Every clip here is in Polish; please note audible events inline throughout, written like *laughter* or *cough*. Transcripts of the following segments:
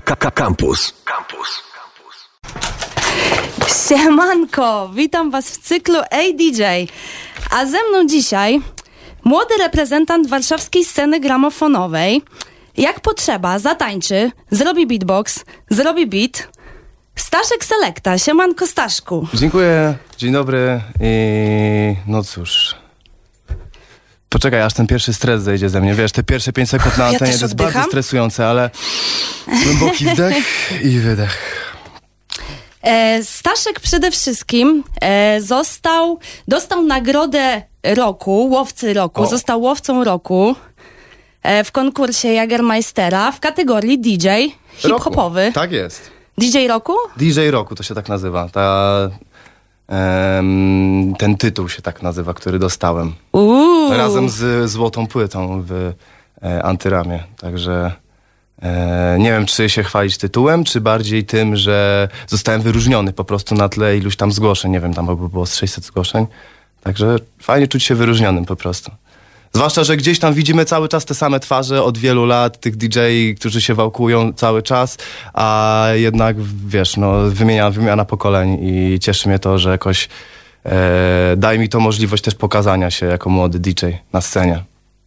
Campus. Campus. Siemanko, witam was w cyklu ADJ. A ze mną dzisiaj młody reprezentant warszawskiej sceny gramofonowej. Jak potrzeba, zatańczy, zrobi beatbox, zrobi beat. Staszek Selekta, siemanko Staszku. Dziękuję, dzień dobry i no cóż. Poczekaj, aż ten pierwszy stres zejdzie ze mnie. Wiesz, te pierwsze 5 sekund na Ja antenie też to jest oddycham. bardzo stresujące, ale *laughs* głęboki wdech i wydech. E, Staszek przede wszystkim e, został, dostał nagrodę roku, łowcy roku, O. został łowcą roku e, w konkursie Jagermeistera w kategorii DJ hip-hopowy. Roku. Tak jest. DJ roku? DJ Roku to się tak nazywa. Ta, ten tytuł się tak nazywa, który dostałem. Uuu. Razem z złotą płytą w e, Antyramie. Także e, nie wiem, czy się chwalić tytułem, czy bardziej tym, że zostałem wyróżniony po prostu na tle iluś tam zgłoszeń. Nie wiem, tam chyba było z 600 zgłoszeń. Także fajnie czuć się wyróżnionym po prostu. Zwłaszcza, że gdzieś tam widzimy cały czas te same twarze od wielu lat, tych DJ, którzy się wałkują cały czas, a jednak, wiesz, no, wymiana, wymiana pokoleń i cieszy mnie to, że jakoś e, daje mi to możliwość też pokazania się jako młody DJ na scenie.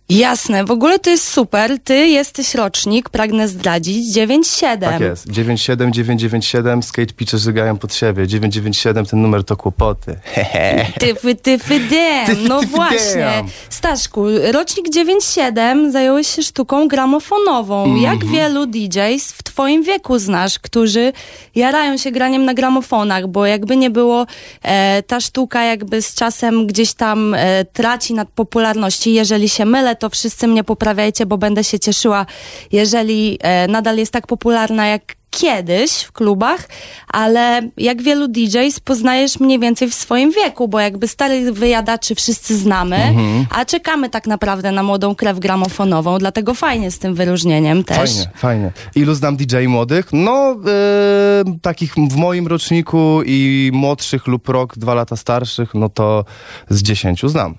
Jasne, w ogóle to jest super. Ty jesteś rocznik, pragnę zdradzić, 9-7. Tak jest. 97, 997, skate pitche żygają pod siebie. 997, ten numer to kłopoty. *laughs* Tyfy, tyfy. Tyfy, No właśnie. Staszku, rocznik 9-7 zająłeś się sztuką gramofonową. Mhm. Jak wielu DJs w twoim wieku znasz, którzy jarają się graniem na gramofonach, bo jakby nie było, e, ta sztuka jakby z czasem gdzieś tam e, traci nad popularności. Jeżeli się mylę, to wszyscy mnie poprawiajcie, bo będę się cieszyła, jeżeli e, nadal jest tak popularna jak kiedyś w klubach, ale jak wielu DJs poznajesz mniej więcej w swoim wieku, bo jakby starych wyjadaczy wszyscy znamy, Mhm. a czekamy tak naprawdę na młodą krew gramofonową, dlatego fajnie z tym wyróżnieniem też. Fajnie, fajnie. Ilu znam DJ młodych? No, e, takich w moim roczniku i młodszych lub rok, dwa lata starszych, no to z dziesięciu znam.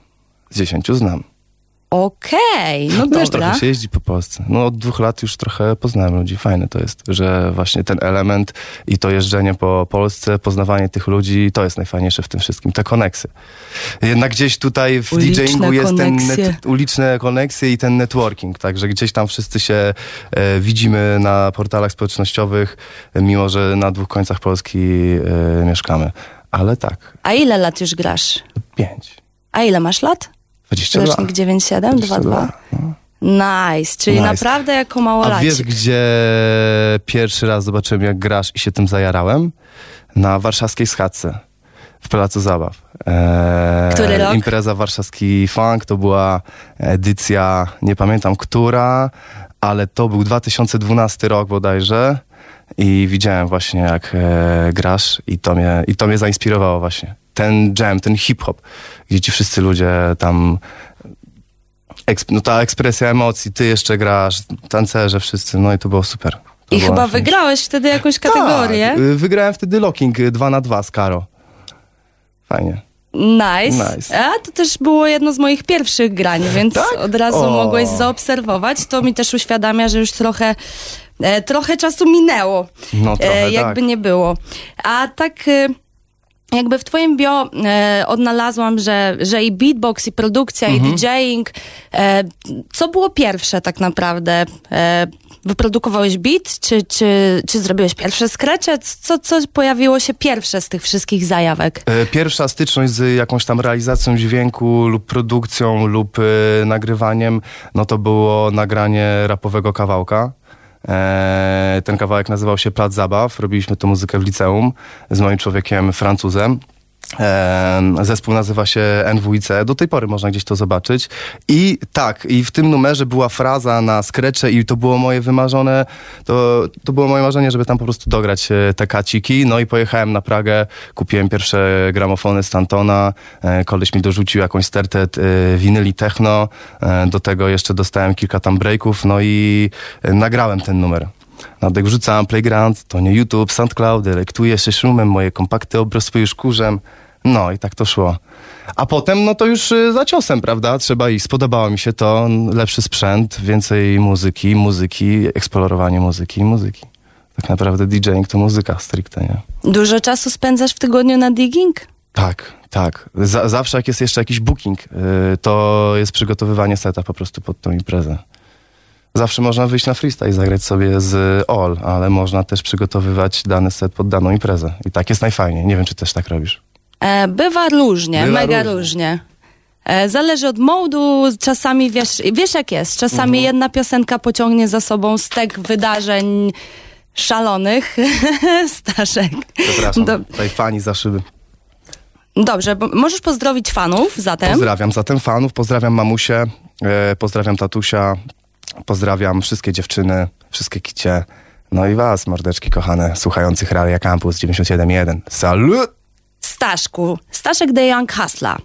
Z dziesięciu znam. Okej, no Wiesz, dobra. trochę się jeździ po Polsce. No od dwóch lat już trochę poznałem ludzi. Fajne to jest, że właśnie ten element i to jeżdżenie po Polsce, poznawanie tych ludzi, to jest najfajniejsze w tym wszystkim. Te koneksy. Jednak gdzieś tutaj w Uliczne DJingu jest ten koneksje. net, uliczne koneksje i ten networking. Także gdzieś tam wszyscy się e, widzimy na portalach społecznościowych, mimo że na dwóch końcach Polski e, mieszkamy. Ale tak, A ile lat już grasz? pięć. A ile masz lat? 22. Rocznik 97, 22. 22. Nice, czyli Nice. naprawdę jako A małolacik. wiesz, gdzie pierwszy raz zobaczyłem, jak grasz i się tym zajarałem? Na warszawskiej schadzce w Placu Zabaw. Eee, Który rok? Impreza Warszawski Funk, to była edycja, nie pamiętam która, ale to był 2012 rok bodajże i widziałem właśnie, jak e, grasz i to, mnie, i to mnie zainspirowało właśnie. Ten jam, ten hip-hop, gdzie ci wszyscy ludzie tam no ta ekspresja emocji, ty jeszcze grasz, tancerze wszyscy, no i to było super. To I było chyba wygrałeś wtedy jakąś kategorię. Tak, y, wygrałem wtedy locking 2 na 2 z Karo. Fajnie. Nice. Nice. A to też było jedno z moich pierwszych grań, więc Tak? od razu O. mogłeś zaobserwować. To mi też uświadamia, że już trochę, e, trochę czasu minęło. No trochę e, jakby tak. nie było. A tak. Jakby w twoim bio e, odnalazłam, że, że i beatbox, i produkcja, Mhm. i DJing. E, co było pierwsze tak naprawdę? E, wyprodukowałeś beat, czy, czy, czy zrobiłeś pierwsze skrecze? Co, co pojawiło się pierwsze z tych wszystkich zajawek? E, Pierwsza styczność z jakąś tam realizacją dźwięku lub produkcją lub e, nagrywaniem, no to było nagranie rapowego kawałka. E, ten kawałek nazywał się Plac Zabaw. Robiliśmy tę muzykę w liceum z moim człowiekiem Francuzem. Zespół nazywa się NWIC, do tej pory można gdzieś to zobaczyć. I tak, i w tym numerze była fraza na skrecze i to było moje wymarzone, to, to było moje marzenie, żeby tam po prostu dograć e, te kaciki. No i pojechałem na Pragę, kupiłem pierwsze gramofony Stantona, e, koleś mi dorzucił jakąś stertę e, winyli techno, do tego jeszcze dostałem kilka tam breaków, no i nagrałem ten numer. Nadek wrzucałem Playground, to nie YouTube, SoundCloud, lektuję się szumem, moje kompakty obrosły już kurzem. No i tak to szło. A potem, no to już y, za ciosem, prawda? Trzeba iść. Spodobało mi się to, lepszy sprzęt, więcej muzyki, muzyki, eksplorowanie muzyki, muzyki. Tak naprawdę DJing to muzyka stricte, nie? Dużo czasu spędzasz w tygodniu na digging? Tak, tak. Za, zawsze jak jest jeszcze jakiś booking, y, to jest przygotowywanie seta po prostu pod tą imprezę. Zawsze można wyjść na freestyle i zagrać sobie z all, ale można też przygotowywać dany set pod daną imprezę. I tak jest najfajniej. Nie wiem, czy też tak robisz. E, bywa różnie, Bywa mega różnie. różnie. E, zależy od modu, czasami wiesz, wiesz jak jest, czasami Mhm. jedna piosenka pociągnie za sobą stek wydarzeń szalonych. *laughs* Staszek. Przepraszam, Do, tutaj fani za szyby. dobrze, bo możesz pozdrowić fanów zatem. Pozdrawiam zatem fanów, pozdrawiam mamusię, e, pozdrawiam tatusia, pozdrawiam wszystkie dziewczyny, wszystkie kicie. No i was, mordeczki kochane, słuchających Radia Campus 97.1. Salut! Staszku, Staszek The Young Hustler.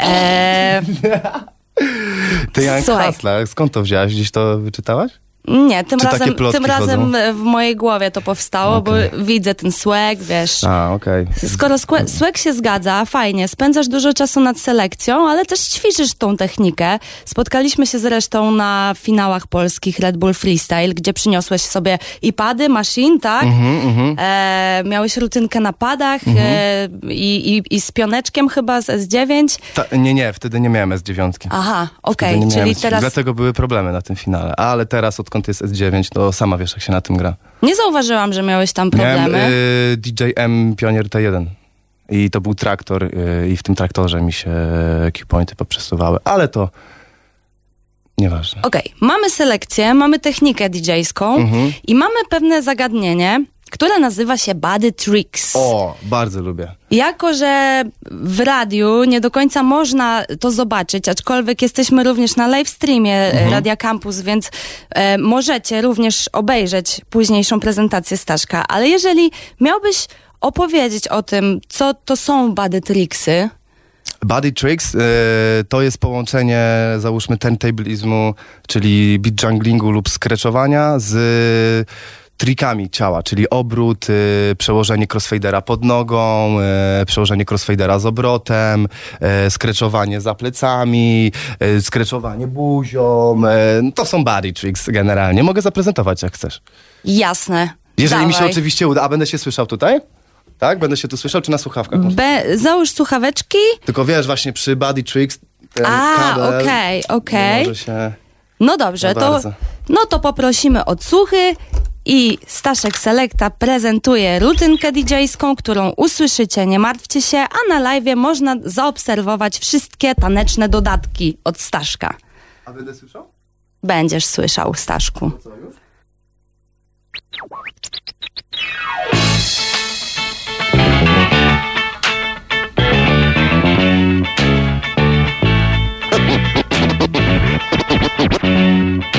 E, *laughs* Ty Słuchaj. Hasla, skąd to wziąłeś? Gdzieś to wyczytałaś? Nie, tym Czy razem, tym razem chodzą? w mojej głowie to powstało, Okej. bo widzę ten swag, wiesz. A, okej. Skoro skłe- swag się zgadza, fajnie, spędzasz dużo czasu nad selekcją, ale też ćwiczysz tą technikę. Spotkaliśmy się zresztą na finałach polskich Red Bull Freestyle, gdzie przyniosłeś sobie i pady, machine, tak? Mhm, E, miałeś rutynkę na padach e, i, i, i z pioneczkiem chyba z S9. Ta, nie, nie, wtedy nie miałem S9. Aha, okej, miałem czyli S9. teraz Dlatego były problemy na tym finale. Ale teraz, odkąd jest S9, to sama wiesz, jak się na tym gra. nie zauważyłam, że miałeś tam problemy. Miałem y, DJM Pionier T1. I to był traktor y, i w tym traktorze mi się Q-pointy poprzesuwały. Ale to nieważne. Okej, mamy selekcję, mamy technikę DJ-ską Mhm. i mamy pewne zagadnienie, które nazywa się Body Tricks. O, bardzo lubię. Jako, że w radiu nie do końca można to zobaczyć, aczkolwiek jesteśmy również na live streamie mhm. Radia Campus, więc e, możecie również obejrzeć późniejszą prezentację Staszka. Ale jeżeli miałbyś opowiedzieć o tym, co to są body tricksy, Body Tricks y, to jest połączenie, załóżmy, turntablizmu, czyli beat junglingu lub scratchowania z trikami ciała, czyli obrót, y, przełożenie crossfadera pod nogą, y, przełożenie crossfadera z obrotem, y, skreczowanie za plecami, skreczowanie buzią. No to są body tricks generalnie. Mogę zaprezentować jak chcesz. jasne. Jeżeli mi się Dawaj. oczywiście uda. A będę się słyszał tutaj? Tak? Będę się tu słyszał, czy na słuchawkach? Be, załóż słuchaweczki. Tylko wiesz, właśnie przy Body Tricks ten A, okej, okej. może się... No dobrze, No to, bardzo. no to poprosimy odsłuchy i Staszek Selekta prezentuje rutynkę DJ-ską, którą usłyszycie, nie martwcie się, a na live można zaobserwować wszystkie taneczne dodatki od Staszka. A będę słyszał? Będziesz słyszał, Staszku. Co już? *laughs*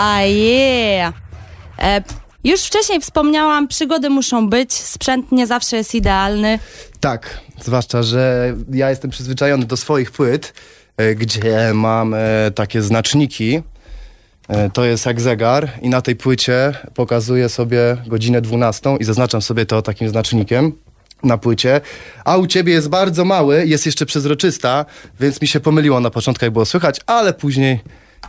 za mało. A yeah. e, Już wcześniej wspomniałam, przygody muszą być, sprzęt nie zawsze jest idealny. Tak, zwłaszcza, że ja jestem przyzwyczajony do swoich płyt, e, gdzie mam e, takie znaczniki. E, To jest jak zegar i na tej płycie pokazuję sobie godzinę 12 i zaznaczam sobie to takim znacznikiem na płycie, a u ciebie jest bardzo mały, jest jeszcze przezroczysta, więc mi się pomyliło na początku, jak było słychać, ale później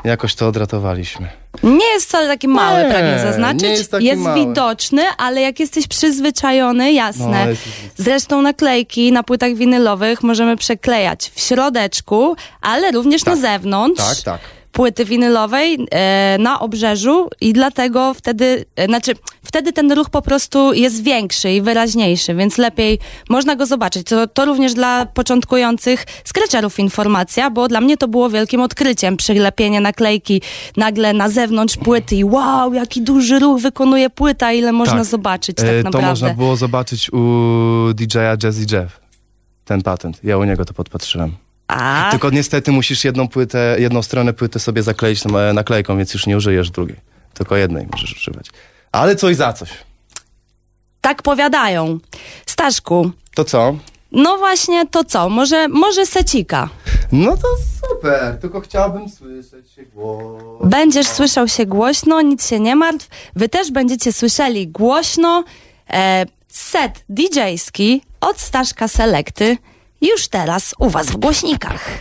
jakoś to odratowaliśmy. Nie jest wcale taki mały, Nie, pragnę zaznaczyć. jest mały. widoczny, ale jak jesteś przyzwyczajony, jasne. No, jest- Zresztą naklejki na płytach winylowych możemy przeklejać w środeczku, ale również na zewnątrz. Tak, tak. Płyty winylowej e, na obrzeżu i dlatego wtedy, e, znaczy wtedy ten ruch po prostu jest większy i wyraźniejszy, więc lepiej można go zobaczyć. To, to również dla początkujących scratcherów informacja, bo dla mnie to było wielkim odkryciem. Przylepienie naklejki nagle na zewnątrz płyty i wow, jaki duży ruch wykonuje płyta, ile można Tak. zobaczyć tak E, To naprawdę. można było zobaczyć u DJ-a Jazzy Jeff. Ten patent. Ja u niego to podpatrzyłem. A, Tylko niestety musisz jedną płytę, jedną stronę płyty sobie zakleić na- naklejką, więc już nie użyjesz drugiej. Tylko jednej możesz używać. Ale coś za coś. tak powiadają. Staszku, To co? no właśnie to co? Może, może secika? No to super, tylko chciałbym słyszeć się głos. Będziesz słyszał się głośno, nic się nie martw. Wy też będziecie słyszeli głośno. E, set DJ-ski od Staszka Selekty już teraz u was w głośnikach.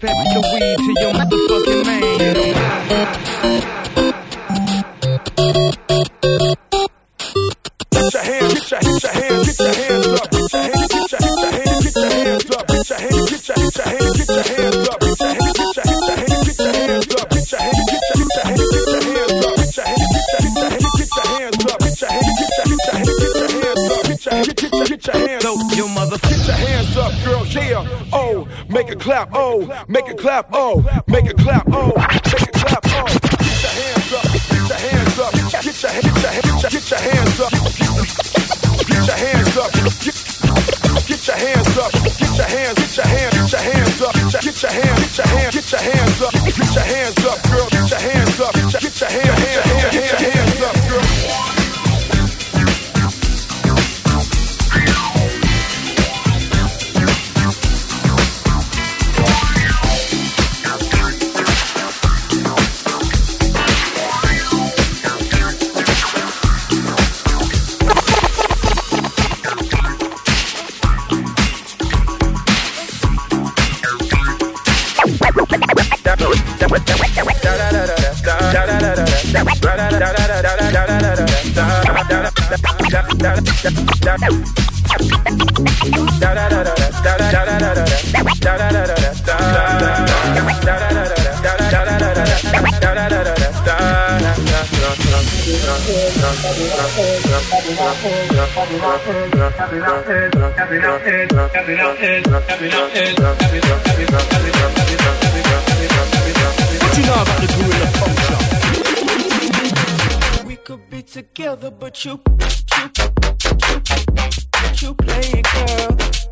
Pass the weed to your motherfucking man. Clap, oh, make it clap, oh, make it clap, oh. Get your hands up, get your hands up, get your, hands up. Get your hands up, get, get your hands up, get your hands, get your hands, get your hands up, get your hands, get your hands, get your hands up, What you know about the gorilla together, but you, you, you, you play it, girl.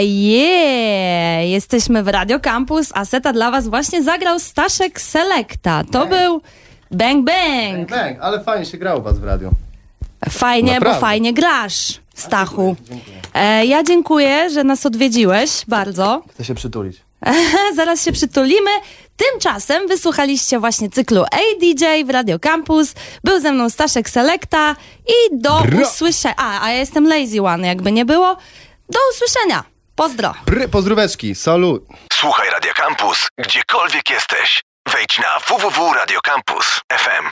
yeah! Jesteśmy w Radio Campus, a seta dla was właśnie zagrał Staszek Selekta. To bang. był bang, bang Bang! Bang, ale fajnie się grał u was w radio. Fajnie, Naprawdę. bo fajnie grasz, Stachu. Dziękuję. E, ja dziękuję, że nas odwiedziłeś bardzo. Chcę się przytulić. *laughs* Zaraz się przytulimy. Tymczasem wysłuchaliście właśnie cyklu ADJ w Radio Campus. Był ze mną Staszek Selekta i do usłyszenia. A, a ja jestem Lazy One, jakby nie było. Do usłyszenia! Pozdro. Pry, pozdróweczki, salut. Słuchaj Radio Campus, gdziekolwiek jesteś. Wejdź na www.radiocampus.fm.